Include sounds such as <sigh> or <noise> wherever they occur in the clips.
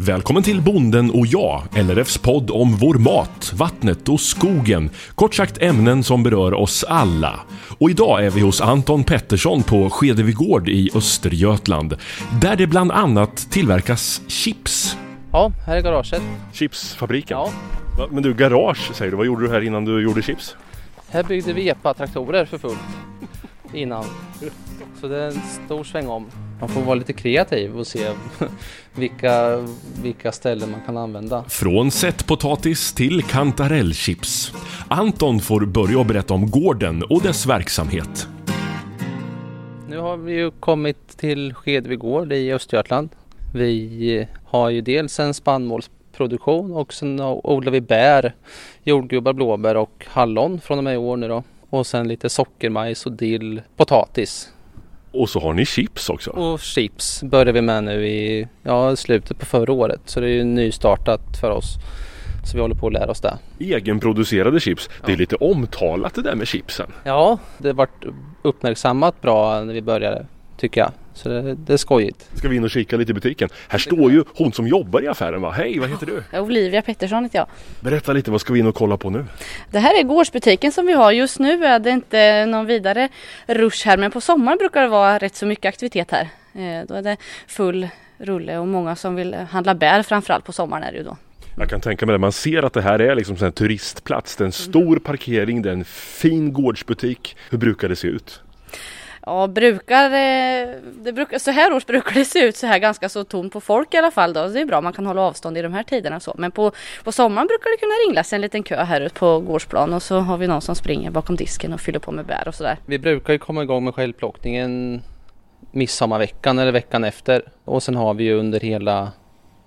Välkommen till Bonden och jag, LRFs podd om vår mat, vattnet och skogen. Kort sagt ämnen som berör oss alla. Och idag är vi hos Anton Pettersson på Skedevigård i Östergötland. Där det bland annat tillverkas chips. Ja, här är garaget. Chipsfabriken? Ja. Va, Men du, garage säger du. Vad gjorde du här innan du gjorde chips? Här byggde vi epa-traktorer för fullt innan. Så det är en stor sväng om. Man får vara lite kreativ och se <laughs> vilka, vilka ställen man kan använda. Från sättpotatis till kantarellchips. Anton får börja berätta om gården och dess verksamhet. Nu har vi ju kommit till Skedvigård i Östergötland. Vi har ju dels en spannmålsproduktion och sen odlar vi bär, jordgubbar, blåbär och hallon från och med i år nu då. Och sen lite sockermajs och dill, potatis. Och så har ni chips också. Och chips börjar vi med nu i ja, slutet på förra året. Så det är ju nystartat för oss. Så vi håller på att lära oss det. Egenproducerade chips. Det är lite omtalat det där med chipsen. Ja, det vart uppmärksammat bra när vi började tycker jag. Så det, det är skojigt. Ska vi in och kika lite i butiken? Här står ju hon som jobbar i affären va? Hej, vad heter du? Olivia Pettersson heter jag. Berätta lite, vad ska vi in och kolla på nu? Det här är gårdsbutiken som vi har. Just nu är det inte någon vidare rush här men på sommaren brukar det vara rätt så mycket aktivitet här. Eh, Då är det full rulle och många som vill handla bär framförallt på sommaren är det ju då. Jag kan tänka mig det, man ser att det här är liksom en turistplats. Det är en stor parkering, det är en fin gårdsbutik. Hur brukar det se ut? Ja, brukar, eh, det brukar, så här års brukar det se ut så här ganska så tomt på folk i alla fall då. Det är bra, man kan hålla avstånd i de här tiderna så. Men på, på sommaren brukar det kunna ringlas en liten kö här ute på gårdsplan och så har vi någon som springer bakom disken och fyller på med bär och sådär. Vi brukar ju komma igång med självplockningen midsommarveckan eller veckan efter. Och sen har vi ju under hela,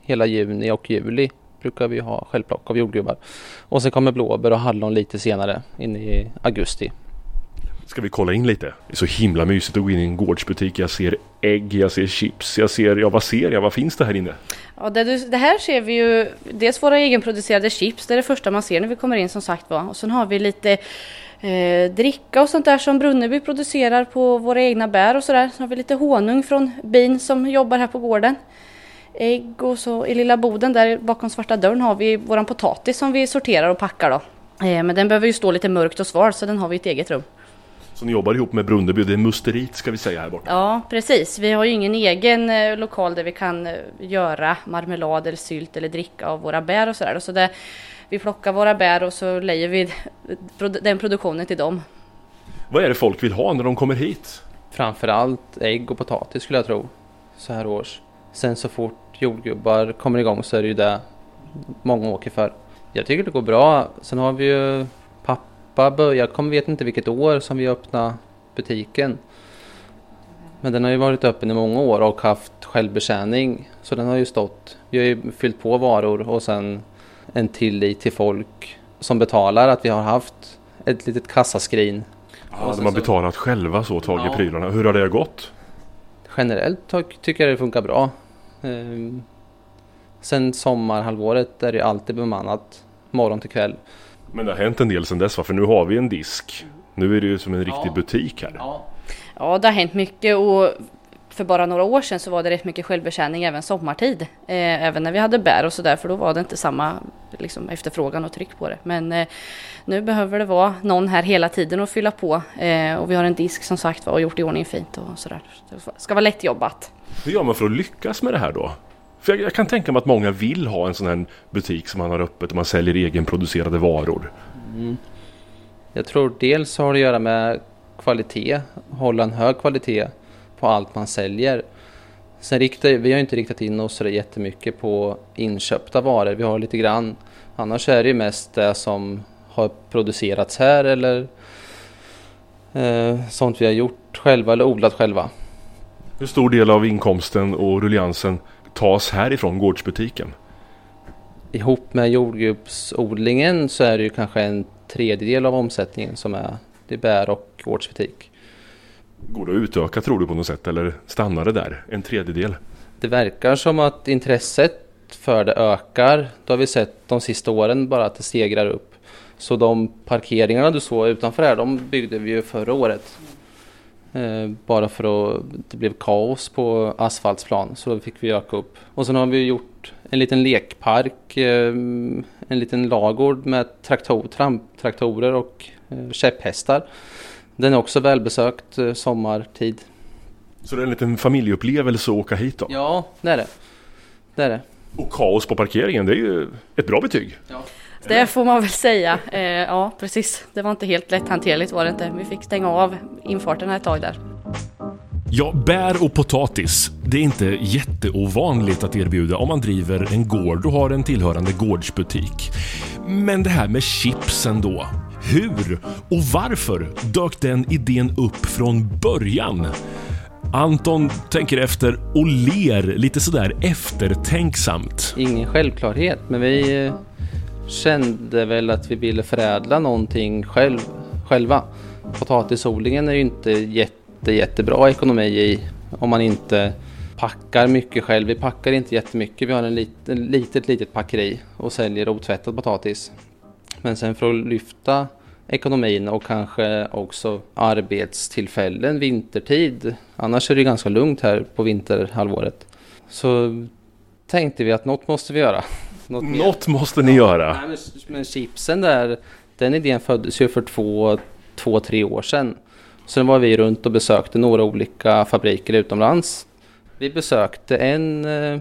hela juni och juli brukar vi ha självplock av jordgubbar. Och sen kommer blåbär och hallon lite senare in i augusti. Ska vi kolla in lite? Det är så himla mysigt att gå in i en gårdsbutik. Jag ser ägg, jag ser chips, jag ser, ja vad ser jag? Vad finns det här inne? Ja, det, du- det här ser vi ju dels våra egenproducerade chips, det är det första man ser när vi kommer in som sagt var. Och sen har vi lite eh, dricka och sånt där som Brunneby producerar på våra egna bär och sådär. Sen har vi lite honung från bin som jobbar här på gården. Ägg och så i lilla boden där bakom svarta dörren har vi våran potatis som vi sorterar och packar då. Eh, men den behöver ju stå lite mörkt och sval så den har vi i ett eget rum. Så ni jobbar ihop med Brunneby, det är musterit ska vi säga här borta. Ja, precis. Vi har ju ingen egen eh, lokal där vi kan eh, göra marmelad eller sylt eller dricka av våra bär och sådär. Så det, vi plockar våra bär och så lejer vi <laughs> den produktionen till dem. Vad är det folk vill ha när de kommer hit? Framförallt ägg och potatis skulle jag tro. Så här års. Sen så fort jordgubbar kommer igång så är det ju det många åker för. Jag tycker det går bra. Sen har vi ju pappa börjat, jag vet inte vilket år som vi öppnade butiken. Men den har ju varit öppen i många år och haft självbetjäning. Så den har ju stått, vi har ju fyllt på varor och sen en tillit till folk som betalar att vi har haft ett litet kassaskrin. Ja, de har så- betalat själva så, tagit Ja. prylarna. Hur har det gått? Generellt ty- tycker jag det funkar bra. Ehm, sen sommarhalvåret är det alltid bemannat morgon till kväll. Men det har hänt en del sedan dess va? För nu har vi en disk. Nu är det ju som en riktig Ja. butik här. Ja. Ja, det har hänt mycket och för bara några år sedan så var det rätt mycket självbetjäning även sommartid. Eh, även när vi hade bär och sådär för då var det inte samma liksom, efterfrågan och tryck på det. Men eh, nu behöver det vara någon här hela tiden att fylla på eh, och vi har en disk som sagt var och gjort i ordning fint och sådär. Det ska vara lättjobbat. Hur gör man för att lyckas med det här då? För jag, jag kan tänka mig att många vill ha en sån här butik som man har öppet och man säljer egenproducerade varor. Jag tror dels har det att göra med kvalitet, hålla en hög kvalitet på allt man säljer. Sen riktar, vi har inte riktat in oss så jättemycket på inköpta varor, vi har lite grann. Annars är det ju mest det som har producerats här eller eh, sånt vi har gjort själva eller odlat själva. Hur stor del av inkomsten och rulliansen tas härifrån gårdsbutiken? Ihop med jordgubbsodlingen så är det ju kanske en tredjedel av omsättningen som är det är bär och gårdsbutik. Går det att utöka tror du på något sätt eller stannar det där? En tredjedel? Det verkar som att intresset för det ökar. Det har vi sett de sista åren bara att det stegrar upp. Så de parkeringarna du såg utanför här, de byggde vi ju förra året. Eh, bara för att det blev kaos på asfaltsplan så då fick vi öka upp. Och sen har vi gjort en liten lekpark, eh, en liten lagård med traktor, tramptraktorer och eh, käpphästar. Den är också välbesökt sommartid. Så det är en liten familjeupplevelse att åka hit då? Ja, det är det. det, är det. Och kaos på parkeringen, det är ju ett bra betyg. Ja. Det får man väl säga. Eh, ja, precis. Det var inte helt lätthanterligt var det inte. Vi fick stänga av infarten ett tag där. Ja, bär och potatis. Det är inte jätteovanligt att erbjuda om man driver en gård och har en tillhörande gårdsbutik. Men det här med chipsen då. Hur och varför dök den idén upp från början? Anton tänker efter och ler lite sådär eftertänksamt. Ingen självklarhet, men vi kände väl att vi ville förädla någonting själv, själva. Potatisodlingen är ju inte jätte, jättebra ekonomi i om man inte packar mycket själv. Vi packar inte jättemycket. Vi har en liten, litet, litet packeri och säljer otvättad potatis. Men sen för att lyfta ekonomin och kanske också arbetstillfällen vintertid. Annars är det ganska lugnt här på vinterhalvåret. Så tänkte vi att något måste vi göra. Något, något måste ni göra. Nej, men, men chipsen där, den idén föddes ju för två, två, tre år sedan. Sen var vi runt och besökte några olika fabriker utomlands. Vi besökte en eh,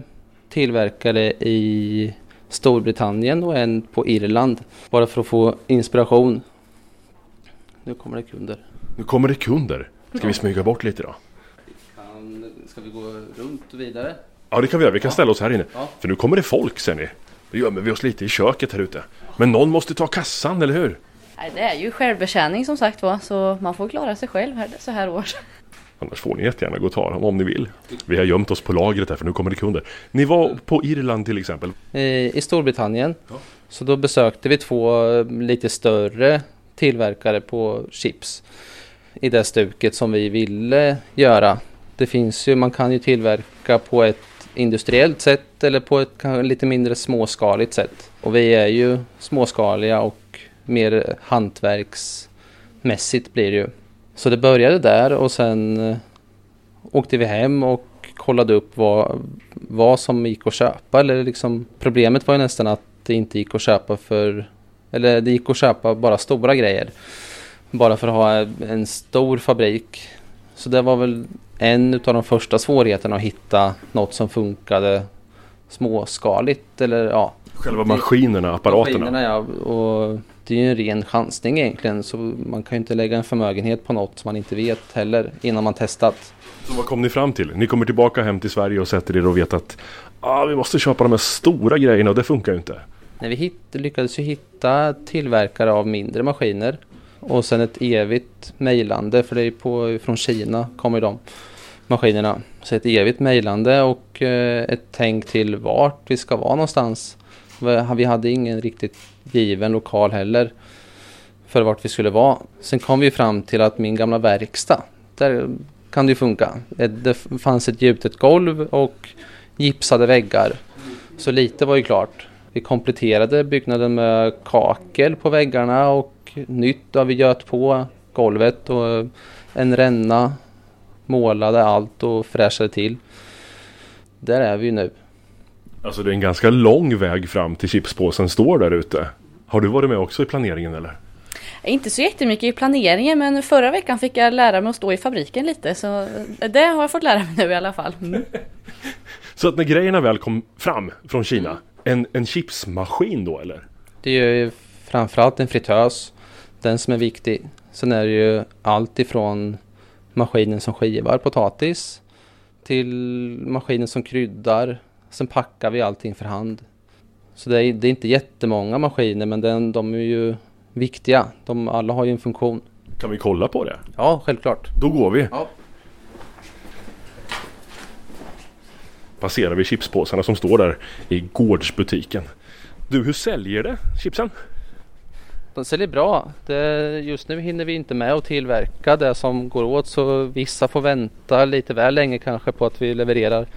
tillverkare i Storbritannien och en på Irland. Bara för att få inspiration. Nu kommer det kunder. Nu kommer det kunder. Ska vi smyga bort lite då? Kan, ska vi gå runt vidare? Ja det kan vi göra. Vi kan ställa oss här inne. Ja. För nu kommer det folk ser ni. Då gömmer vi oss lite i köket här ute. Men någon måste ta kassan, eller hur? Nej, det är ju självbetjäning som sagt var, så man får klara sig själv här, så här års. Annars får ni jättegärna gå och ta dem om ni vill. Vi har gömt oss på lagret här för nu kommer det kunder. Ni var på Irland till exempel? I Storbritannien. Ja. Så då besökte vi två lite större tillverkare på chips. I det stuket som vi ville göra. Det finns ju, man kan ju tillverka på ett industriellt sätt eller på ett kanske lite mindre småskaligt sätt. Och vi är ju småskaliga och mer hantverksmässigt blir det ju. Så det började där och sen eh, åkte vi hem och kollade upp vad, vad som gick att köpa. Eller liksom, problemet var ju nästan att det inte gick att köpa för... Eller det gick att köpa bara stora grejer. Bara för att ha en stor fabrik. Så det var väl en av de första svårigheterna att hitta något som funkade småskaligt eller ja. Själva maskinerna, apparaterna? Maskinerna ja, och det är ju en ren chansning egentligen så man kan ju inte lägga en förmögenhet på något som man inte vet heller innan man testat. Så vad kom ni fram till? Ni kommer tillbaka hem till Sverige och sätter er och vet att ah, vi måste köpa de här stora grejerna och det funkar ju inte. Nej, vi hitt, lyckades ju hitta tillverkare av mindre maskiner och sen ett evigt mejlande för det är på, från Kina kommer de maskinerna. Så ett evigt mejlande och eh, ett tänk till vart vi ska vara någonstans. Vi hade ingen riktigt given lokal heller för vart vi skulle vara. Sen kom vi fram till att min gamla verkstad, där kan det ju funka. Eh, det fanns ett gjutet golv och gipsade väggar. Så lite var ju klart. Vi kompletterade byggnaden med kakel på väggarna och nytt har vi göt på golvet och en ränna målade allt och fräschade till. Där är vi ju nu. Alltså det är en ganska lång väg fram till chipspåsen står där ute. Har du varit med också i planeringen eller? Inte så jättemycket i planeringen men förra veckan fick jag lära mig att stå i fabriken lite så det har jag fått lära mig nu i alla fall. Mm. <laughs> så att när grejerna väl kom fram från Kina, en, en chipsmaskin då eller? Det är ju framförallt en fritös, den som är viktig. Sen är det ju allt ifrån maskinen som skivar potatis till maskinen som kryddar. Sen packar vi allting för hand. Så det är, det är inte jättemånga maskiner men den, de är ju viktiga. De, alla har ju en funktion. Kan vi kolla på det? Ja, självklart. Då går vi. Ja. Passerar vi chipspåsarna som står där i gårdsbutiken. Du, hur säljer det chipsen? De säljer bra. Det, just nu hinner vi inte med att tillverka det som går åt så vissa får vänta lite väl länge kanske på att vi levererar.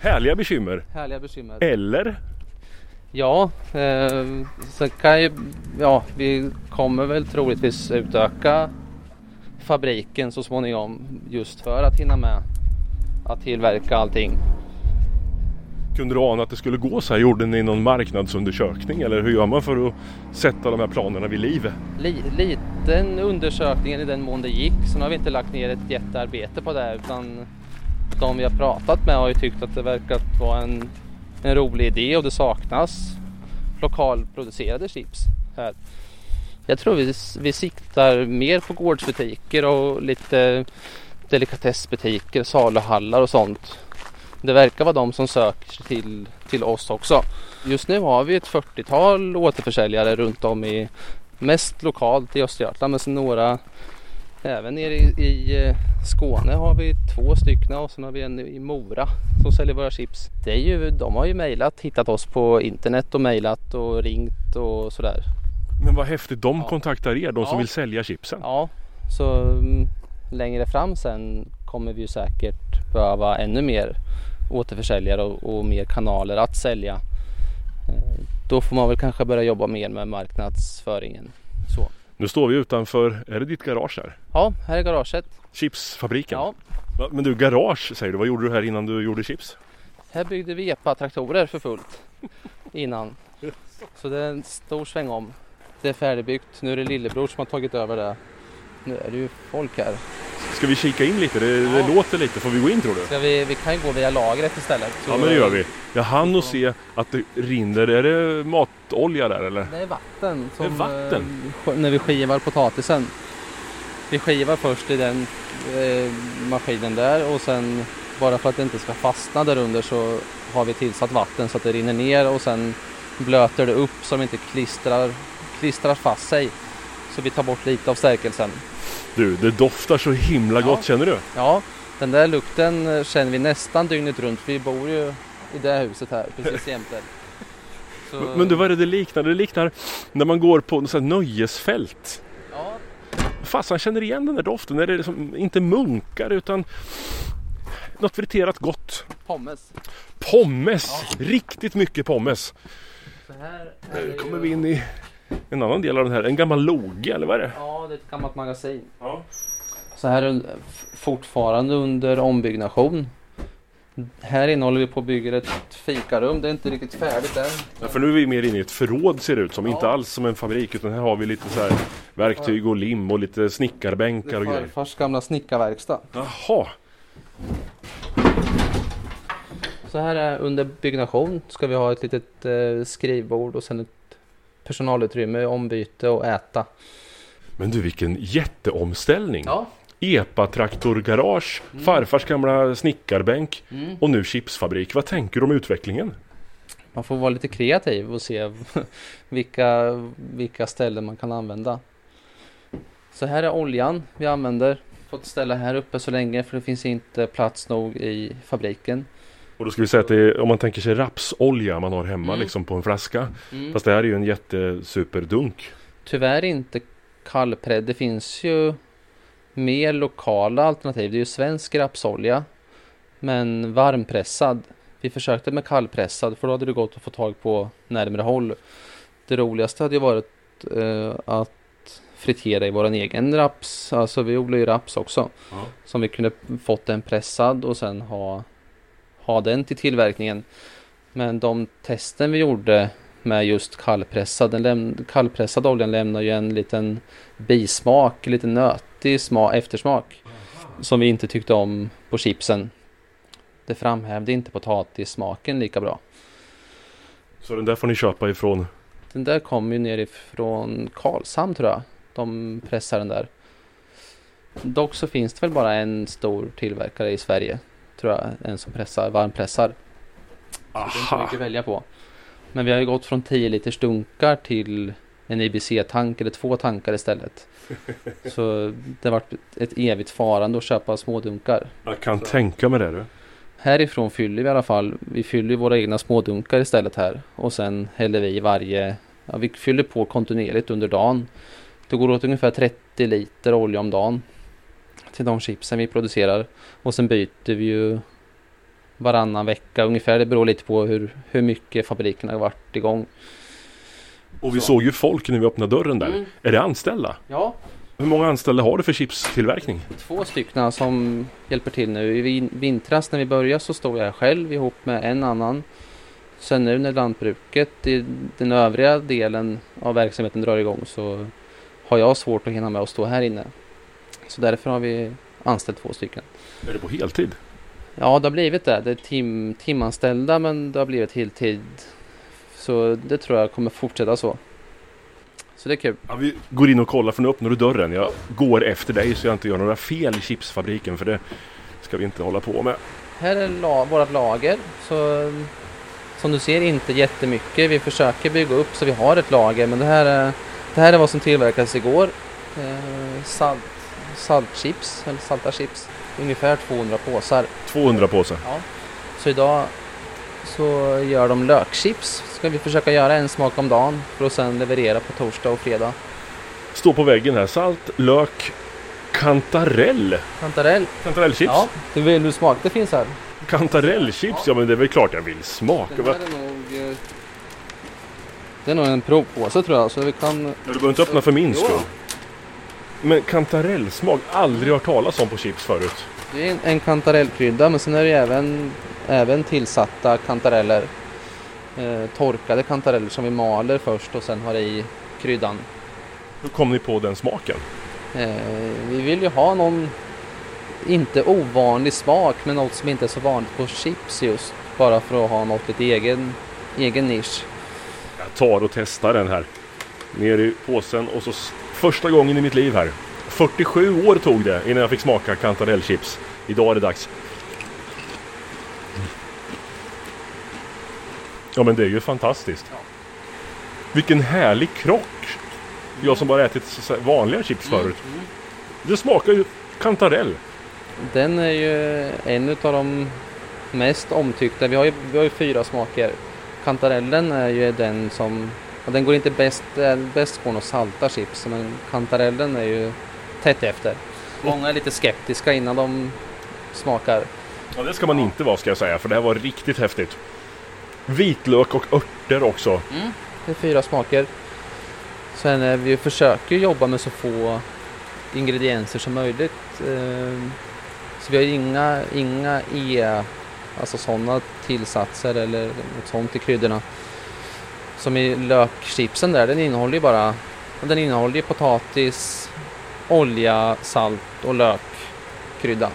Härliga bekymmer. Härliga bekymmer. Eller? Ja, eh, sen kan ju, ja, vi kommer väl troligtvis utöka fabriken så småningom just för att hinna med att tillverka allting. Kunde du ana att det skulle gå så här? Gjorde ni någon marknadsundersökning eller hur gör man för att sätta de här planerna vid liv? Li, liten undersökning i den mån det gick. Sen har vi inte lagt ner ett jättearbete på det utan de vi har pratat med har ju tyckt att det verkat vara en, en rolig idé och det saknas lokalproducerade chips här. Jag tror vi, vi siktar mer på gårdsbutiker och lite delikatessbutiker, saluhallar och sånt. Det verkar vara de som söker sig till, till oss också. Just nu har vi ett 40-tal återförsäljare runt om i mest lokalt i Östergötland men sen några även nere i, i eh, Skåne har vi två stycken och sen har vi en i Mora som säljer våra chips. Det är ju, de har ju mejlat, hittat oss på internet och mejlat och ringt och sådär. Men vad häftigt, de Ja. kontaktar er, de som Ja. vill sälja chipsen. Ja, så mm, längre fram sen kommer vi ju säkert behöva ännu mer återförsäljare och, och mer kanaler att sälja. Eh, Då får man väl kanske börja jobba mer med marknadsföringen. Så. Nu står vi utanför, är det ditt garage här? Ja, här är garaget. Chipsfabriken? Ja, Men du, garage säger du, vad gjorde du här innan du gjorde chips? här byggde vi EPA-traktorer för fullt innan. Så det är en stor sväng om. Det är färdigbyggt. Nu är det lillebror som har tagit över det. Nu är det ju folk här. Ska vi kika in lite? Det, det Ja. låter lite, får vi gå in tror du? Ska vi, vi kan ju gå via lagret istället. Ja men det gör vi. Jag hann och se att det rinner, är det matolja där eller? Det är vatten. Det är vatten? eh, sk- när vi skivar potatisen. Vi skivar först i den eh, maskinen där och sen bara för att det inte ska fastna där under så har vi tillsatt vatten så att det rinner ner och sen blöter det upp så de inte klistrar, klistrar fast sig. Så vi tar bort lite av stärkelsen. Du, det doftar så himla Ja. gott, känner du? Ja, den där lukten eh, känner vi nästan dygnet runt. Vi bor ju i det här huset här <laughs> precis jämte. Så- Men- du, vad är det det liknar? Det liknar när man går på något här nöjesfält. Ja, Fasen känner igen den där doften. Är det liksom, inte munkar utan något friterat gott. pommes. Pommes! Riktigt mycket pommes. Här är Nu kommer ju- vi in i en annan del av den här. En gammal loge eller vad är det? Ja, det är ett gammalt magasin. Ja. Så här är fortfarande under ombyggnation. Här inne håller vi på att bygga ett fikarum. Det är inte riktigt färdigt än. Ja, för nu är vi mer inne i ett förråd ser det ut som. Ja. Inte alls som en fabrik utan här har vi lite så här verktyg och lim och lite Det snickarbänkar och är grejer. farfars gamla snickarverkstad. Jaha! Så här är under byggnation. Ska vi ha ett litet eh, skrivbord och sen ett personalutrymme, ombyte och äta. Men du vilken jätteomställning! Ja. Epa-traktorgarage, Mm. farfars gamla snickarbänk Mm. och nu chipsfabrik. Vad tänker du om utvecklingen? Man får vara lite kreativ och se <laughs> vilka, vilka ställen man kan använda. Så här är oljan vi använder. Fått ställa här uppe så länge för det finns inte plats nog i fabriken. Och då ska vi säga att det är, om man tänker sig rapsolja man har hemma Mm. liksom på en flaska. Mm. Fast det här är ju en jättesuperdunk. Tyvärr inte kallpredd. Det finns ju mer lokala alternativ. Det är ju svensk rapsolja. Men varmpressad. Vi försökte med kallpressad för då hade det gått att få tag på närmare håll. Det roligaste hade ju varit eh, att fritera i våran egen raps. Alltså vi odlar ju raps också. Ja. Som vi kunde fått den pressad och sen ha, ha den till tillverkningen. Men de testen vi gjorde med just kallpressad, den läm- kallpressad oljan lämnar ju en liten bismak, lite nötig smak, eftersmak. Som vi inte tyckte om på chipsen. Det framhävde inte potatissmaken lika bra. Så den där får ni köpa ifrån. Den där kom ju nerifrån Karlshamn tror jag. De pressar den där. Dock så finns det väl bara en stor tillverkare i Sverige. Tror jag. En som pressar, varmpressar. Så det är inte Aha! mycket att välja på. Men vi har ju gått från 10 liters dunkar till en IBC-tank eller två tankar istället. <laughs> Så det har varit ett evigt farande att köpa smådunkar. Jag kan tänka mig det du. Härifrån fyller vi i alla fall. Vi fyller våra egna smådunkar istället här. Och sen häller vi i varje... Ja, vi fyller på kontinuerligt under dagen. Det går åt ungefär 30 liter olja om dagen. Till de chipsen vi producerar. Och sen byter vi ju varannan vecka ungefär. Det beror lite på hur, hur mycket fabriken har varit igång. Och vi Så. såg ju folk när vi öppnade dörren där. Mm. Är det anställda? Ja, Hur många anställda har du för chipstillverkning? Två stycken som hjälper till nu. I vin- vintras när vi började så stod jag själv ihop med en annan. Sen nu när lantbruket i den övriga delen av verksamheten drar igång så har jag svårt att hinna med att stå här inne. Så därför har vi anställt två stycken. Är det på heltid? Ja, det har blivit det. Det är tim, timanställda men det har blivit heltid. Så det tror jag kommer fortsätta så. Så det är kul. Ja, vi går in och kollar för nu öppnar du dörren. Jag går efter dig så jag inte gör några fel i chipsfabriken för det ska vi inte hålla på med. Här är la, vårt lager. Så, som du ser inte jättemycket. Vi försöker bygga upp så vi har ett lager. Men det här är, det här är vad som tillverkades igår. Eh, salt, saltchips, eller salta chips. Ungefär 200 påsar. 200 påsar. Ja. Så idag så gör de lökchips. Ska vi försöka göra en smak om dagen för att sen leverera på torsdag och fredag. Står på väggen här. Salt, lök, kantarell. Kantarell. Kantarellchips. Ja, det vill du smaka. Det finns här. Kantarellchips, ja men det är väl klart jag vill smaka. Den Va? här är nog... eh, Det är nog en provpåse tror jag. Så vi kan... Ja, Du behöver inte öppna för min skull. Men kantarellsmak, aldrig hört talas om på chips förut. Det är en, en kantarellkrydda men sen är det även, även tillsatta kantareller. Eh, torkade kantareller som vi maler först och sen har i kryddan. Hur kom ni på den smaken? Eh, vi vill ju ha någon, inte ovanlig smak, men något som inte är så vanligt på chips just. Bara för att ha något lite egen, egen nisch. Jag tar och testar den här. Ner i påsen och så första gången i mitt liv här. 47 år tog det innan jag fick smaka kantarellchips. Idag är det dags. Ja men det är ju fantastiskt. Vilken härlig krock! Jag som bara ätit vanliga chips förut. Det smakar ju kantarell. Den är ju en av de mest omtyckta. Vi har ju, vi har ju fyra smaker. Kantarellen är ju den som, och den går inte bäst, äh, bäst på att salta chips, men kantarellen är ju tätt efter. Många är lite skeptiska innan de smakar. Ja, det ska man inte vara ska jag säga, för det här var riktigt häftigt. Vitlök och örter också. Det är fyra smaker. Sen eh, vi försöker jobba med så få ingredienser som möjligt. Eh, Så vi har inga, inga E, alltså sådana tillsatser eller något sånt i kryddorna. Som i lökchipsen där, den innehåller ju bara den innehåller ju potatis, olja, salt och lökkrydda.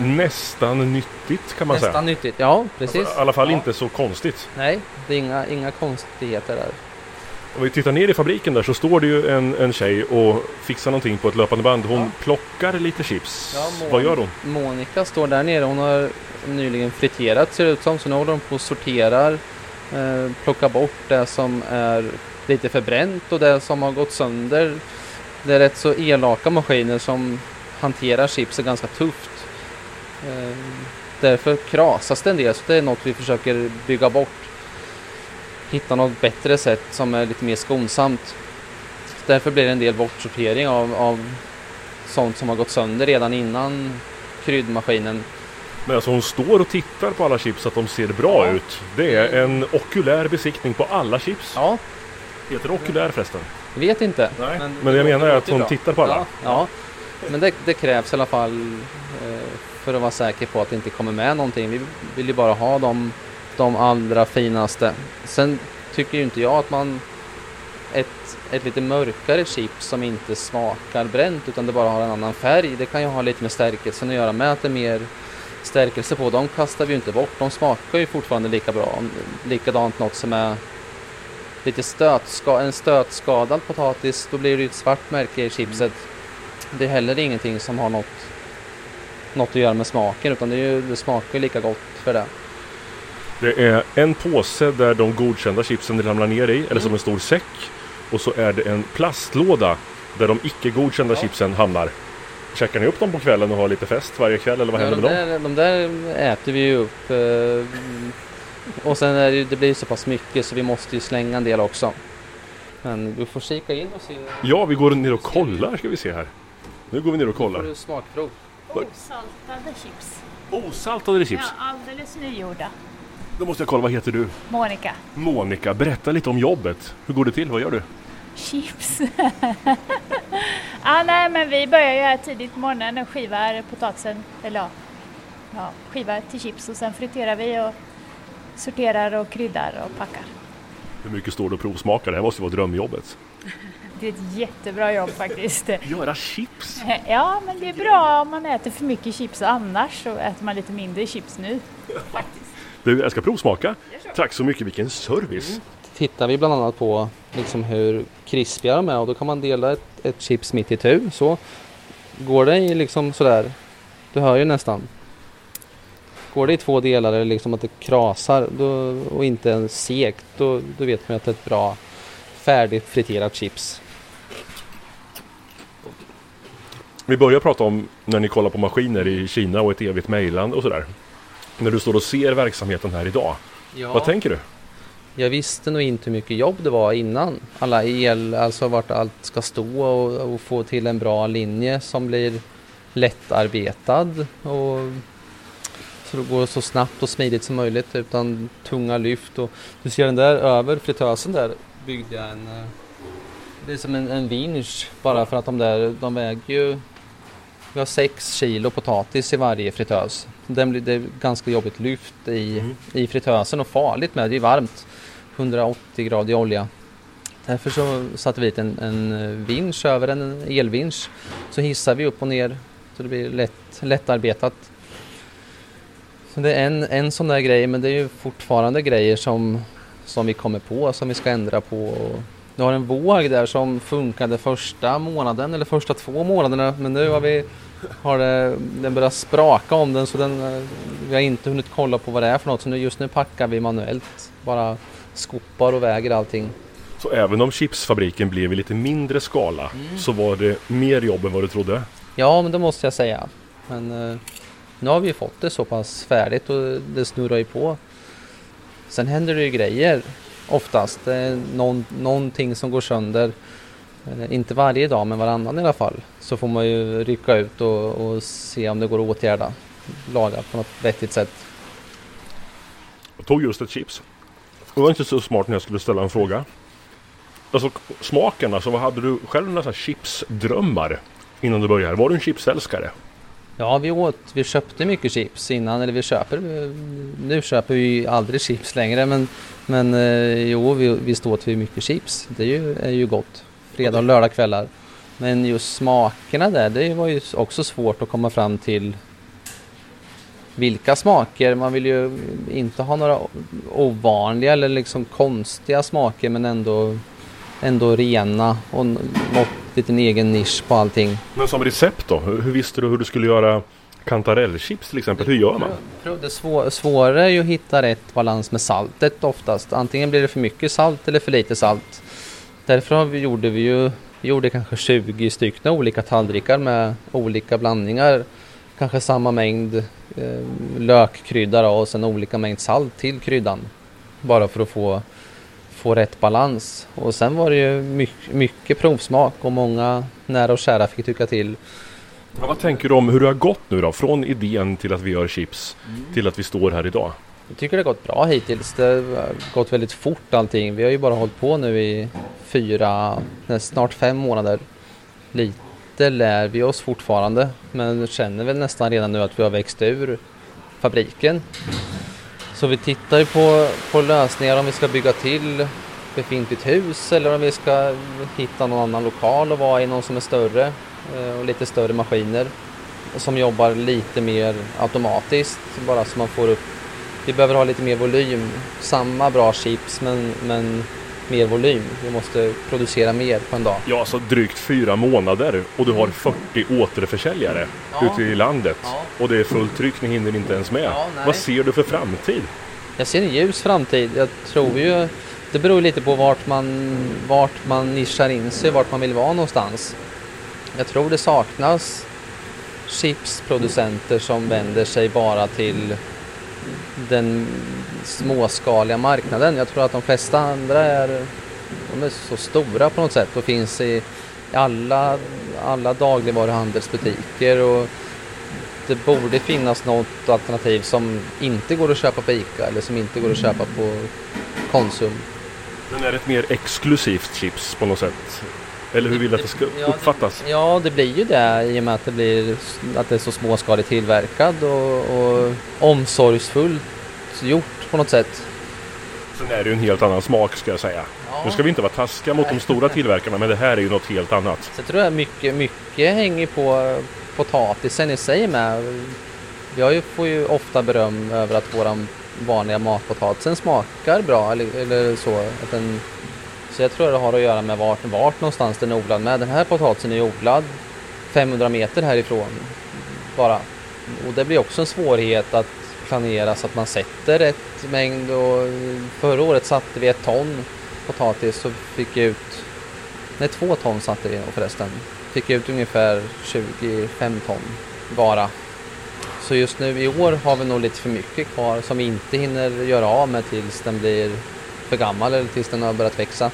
Nästan nyttigt kan man Nästan säga. nyttigt, ja precis. I alla fall Ja. inte så konstigt. Nej, det är inga, inga konstigheter där. Om vi tittar ner i fabriken där så står det ju en, en tjej och fixar någonting på ett löpande band. Hon Ja. plockar lite chips. Ja, Vad gör hon? Monica står där nere. Hon har nyligen friterat ser det ut som. Så nu håller hon på och sorterar. Eh, bort det som är lite förbränt och det som har gått sönder. Det är rätt så elaka maskiner som hanterar chipset ganska tufft. Eh, därför krasas det en del så det är något vi försöker bygga bort. Hitta något bättre sätt som är lite mer skonsamt. Därför blir det en del bortsortering av, av sånt som har gått sönder redan innan kryddmaskinen. Men alltså hon står och tittar på alla chips så att de ser bra Ja. ut. Det är en okulär besiktning på alla chips. Ja, Heter det okulär förresten? jag vet inte. Nej. Men jag menar är att hon bra. tittar på alla. Ja, ja. men det, det krävs i alla fall eh, för att vara säker på att det inte kommer med någonting. Vi vill ju bara ha de, de allra finaste. Sen tycker ju inte jag att man ett, ett lite mörkare chips som inte smakar bränt utan det bara har en annan färg. Det kan ju ha lite med stärkelsen att göra med att det är mer stärkelse på. De kastar vi ju inte bort. De smakar ju fortfarande lika bra. Likadant något som är lite stötska, en stötskadad potatis, då blir det ju ett svart märke i chipset. Det är heller ingenting som har något, något att göra med smaken utan det, ju, det smakar ju lika gott för det. Det är en påse där de godkända chipsen ramlar ner i, eller Mm. som en stor säck. Och så är det en plastlåda där de icke godkända Ja. chipsen hamnar. Käkar ni upp dem på kvällen och har lite fest varje kväll eller vad Ja, händer de, med dem? där, de där äter vi ju upp. eh, Och sen är det, ju- det blir så pass mycket så vi måste ju slänga en del också. Men du får kika in och se. Ja, vi går ner och kollar ska vi se här. Nu går vi ner och får kollar. du smakprov. Osaltade chips. Osaltade chips. Ja, alldeles nygjorda. Då måste jag kolla, vad heter du? Monica. Monica, berätta lite om jobbet. Hur går det till? Vad gör du? Chips. Ah, nej, men vi börjar ju här tidigt på morgonen och skivar potatisen, eller ja, ja, skivar till chips och sen friterar vi och sorterar och kryddar och packar. Hur mycket står det och provsmakar? Det här måste vara drömjobbet. <laughs> Det är ett jättebra jobb faktiskt. Göra chips? <laughs> Ja, men det är bra om man äter för mycket chips annars så äter man lite mindre chips nu. <laughs> Du, jag ska provsmaka. Tack så mycket, vilken service! Tittar vi bland annat på liksom hur krispiga de är och då kan man dela ett, ett chips mitt i tu så går det i liksom sådär, du hör ju nästan. Går det i två delar eller liksom att det krasar då, och inte är segt då, då vet man att det är ett bra färdigt friterat chips. Vi börjar prata om när ni kollar på maskiner i Kina och ett evigt mejlande och sådär. När du står och ser verksamheten här idag, Ja. vad tänker du? Jag visste nog inte hur mycket jobb det var innan. Alla el, alltså vart allt ska stå och, och få till en bra linje som blir lättarbetad och så det går så snabbt och smidigt som möjligt utan tunga lyft. Och du ser den där över fritösen där byggde jag en eh, det är som en, en vinsch bara för att de där, de väger ju vi har 6 kilo potatis i varje fritös. Den blir, det är ganska jobbigt lyft i, i fritösen och farligt med, det är varmt. 180 grader olja. Därför så satte vi dit en, en eh, vinsch över den, en elvinsch. Så hissar vi upp och ner så det blir lätt, lättarbetat. Så det är en, en sån där grej men det är ju fortfarande grejer som, som vi kommer på som vi ska ändra på. Du har en våg där som funkade första månaden eller första två månaderna men nu har vi har det, den börjat spraka om den så den, eh, vi har inte hunnit kolla på vad det är för något så nu, just nu packar vi manuellt. Bara skopar och väger allting. Så även om chipsfabriken blev i lite mindre skala så var det mer jobb än vad du trodde? Ja men det måste jag säga. Men eh, nu har vi ju fått det så pass färdigt och det snurrar ju på. Sen händer det ju grejer oftast. Det är någon, någonting som går sönder. Eh, inte varje dag men varannan i alla fall. Så får man ju rycka ut och, och se om det går att åtgärda. Laga på något vettigt sätt. Jag tog just ett chips. Det var inte så smart när jag skulle ställa en fråga. Alltså smaken, alltså vad hade du själv några sådana chipsdrömmar innan du började? Var du en chipsälskare? Ja, vi åt, vi köpte mycket chips innan, eller vi köper, nu köper vi aldrig chips längre men, men eh, jo, vi, visst åt vi mycket chips. Det är ju, är ju gott. Fredag och lördagskvällar. Men just smakerna där, det var ju också svårt att komma fram till vilka smaker. Man vill ju inte ha några ovanliga eller liksom konstiga smaker men ändå, ändå rena och något liten egen nisch på allting. Men som recept då? Hur, visste du hur du skulle göra kantarellchips till exempel? Hur gör man? Det svå- svåra är ju att hitta rätt balans med saltet oftast. Antingen blir det för mycket salt eller för lite salt. Därför har vi, gjorde vi ju vi gjorde kanske 20 stycken olika tallrikar med olika blandningar. Kanske samma mängd eh, lökkrydda och sen olika mängd salt till kryddan. Bara för att få, få rätt balans. Och sen var det ju mycket, mycket provsmak och många nära och kära fick tycka till. Men vad tänker du om hur det har gått nu då? Från idén till att vi gör chips till att vi står här idag. Jag tycker det har gått bra hittills. Det har gått väldigt fort allting. Vi har ju bara hållit på nu i fyra, snart fem månader. Lite lär vi oss fortfarande men känner väl nästan redan nu att vi har växt ur fabriken. Så vi tittar ju på, på lösningar om vi ska bygga till befintligt hus eller om vi ska hitta någon annan lokal och vara i någon som är större eh, och lite större maskiner som jobbar lite mer automatiskt bara så man får upp vi behöver ha lite mer volym. Samma bra chips men, men mer volym. Vi måste producera mer på en dag. Ja, alltså drygt fyra månader och du har 40 återförsäljare Ja. ute i landet. Ja. Och det är fullt tryck, ni hinner inte ens med. Ja. Vad ser du för framtid? Jag ser en ljus framtid. Jag tror ju, det beror lite på vart man, vart man nischar in sig, vart man vill vara någonstans. Jag tror det saknas chipsproducenter som vänder sig bara till den småskaliga marknaden. Jag tror att de flesta andra är, de är så stora på något sätt och finns i alla, alla dagligvaruhandelsbutiker och det borde finnas något alternativ som inte går att köpa på ICA eller som inte går att köpa på Konsum. Den är ett mer exklusivt chips på något sätt. Eller hur vill du att det ska Ja, uppfattas? Ja, det blir ju det i och med att det, blir, att det är så småskaligt tillverkad och, och omsorgsfullt gjort på något sätt. Sen är det ju en helt annan smak ska jag säga. Nu ska vi inte vara taskiga mot de stora tillverkarna men det här är ju något helt annat. Så jag tror att mycket, mycket hänger på potatisen i sig med. Ju, får ju ofta beröm över att våran vanliga matpotatisen smakar bra eller, eller så. Att den, så jag tror det har att göra med vart, vart någonstans den är odlad med. Den här potatisen är ju odlad 500 meter härifrån bara. Och det blir också en svårighet att planera så att man sätter rätt mängd och förra året satte vi ett ton potatis så fick jag ut, nej två ton satte vi förresten, fick jag ut ungefär 25 ton bara. Så just nu i år har vi nog lite för mycket kvar som vi inte hinner göra av med tills den blir för gammal eller tills den har börjat växa.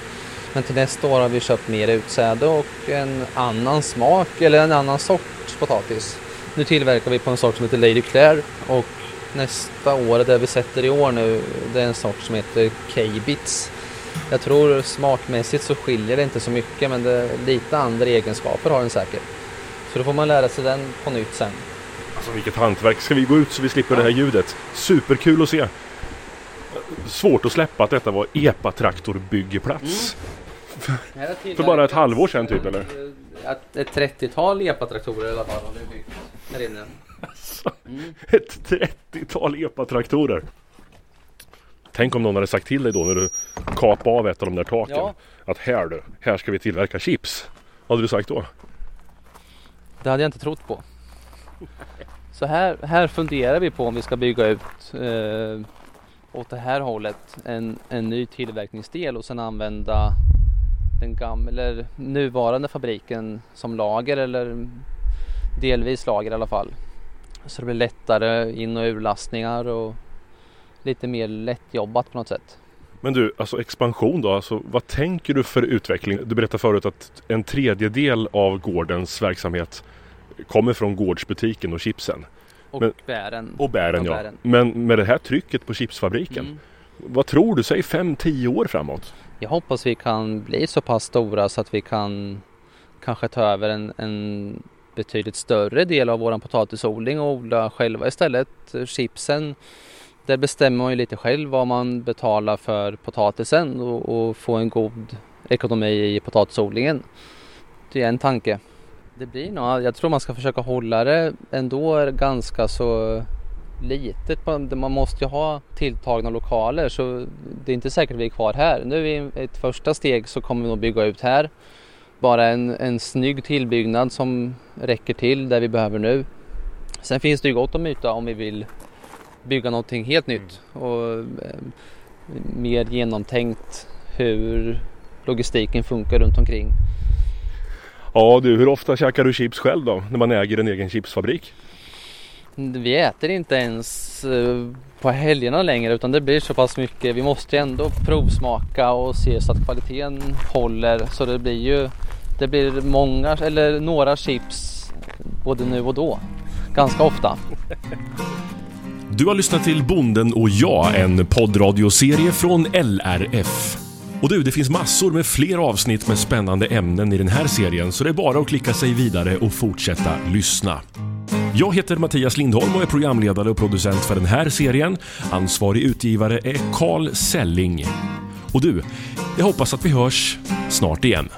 Men till nästa år har vi köpt mer utsäde och en annan smak eller en annan sorts potatis. Nu tillverkar vi på en sort som heter Lady Claire och nästa år, det vi sätter i år nu, det är en sort som heter K-bits. Jag tror smakmässigt så skiljer det inte så mycket men det, lite andra egenskaper har den säkert. Så då får man lära sig den på nytt sen. Alltså vilket hantverk. Ska vi gå ut så vi slipper det här ljudet? Superkul att se. Svårt att släppa att detta var EPA-traktorbyggeplats. För bara ett halvår sedan typ eller? Att ett 30-tal EPA-traktorer i alla fall har vi byggt här inne. Ett 30-tal EPA-traktorer. Tänk om någon hade sagt till dig då när du kapade av ett av de där taken. Ja. Att här du, här ska vi tillverka chips. Vad hade du sagt då? Det hade jag inte trott på. Så här, här funderar vi på om vi ska bygga ut eh, åt det här hållet en, en ny tillverkningsdel och sen använda den gamla, eller nuvarande fabriken som lager eller delvis lager i alla fall. Så det blir lättare in och urlastningar och lite mer lättjobbat på något sätt. Men du, alltså expansion då, alltså, vad tänker du för utveckling? Du berättade förut att en tredjedel av gårdens verksamhet kommer från gårdsbutiken och chipsen. Och Men- bären. Och bären Ja, bären. Men med det här trycket på chipsfabriken, Mm. vad tror du? Säg 5-10 år framåt? Jag hoppas vi kan bli så pass stora så att vi kan kanske ta över en, en betydligt större del av våran potatisodling och odla själva istället. Chipsen, där bestämmer man ju lite själv vad man betalar för potatisen och, och få en god ekonomi i potatisodlingen. Det är en tanke. Det blir nog, jag tror man ska försöka hålla det ändå ganska så litet. Man måste ju ha tilltagna lokaler så det är inte säkert vi är kvar här. Nu i ett första steg så kommer vi nog bygga ut här. Bara en, en snygg tillbyggnad som räcker till där vi behöver nu. Sen finns det ju gott om yta om vi vill bygga någonting helt nytt och eh, mer genomtänkt hur logistiken funkar runt omkring. Ja du, hur ofta käkar du chips själv då? När man äger en egen chipsfabrik? Vi äter inte ens eh, på helgerna längre utan det blir så pass mycket. Vi måste ju ändå provsmaka och se så att kvaliteten håller. Så det blir ju det blir många eller några chips både nu och då. Ganska ofta. Du har lyssnat till Bonden och jag, en poddradioserie från LRF. Och du, det finns massor med fler avsnitt med spännande ämnen i den här serien så det är bara att klicka sig vidare och fortsätta lyssna. Jag heter Mattias Lindholm och är programledare och producent för den här serien. Ansvarig utgivare är Carl Selling. Och du, jag hoppas att vi hörs snart igen.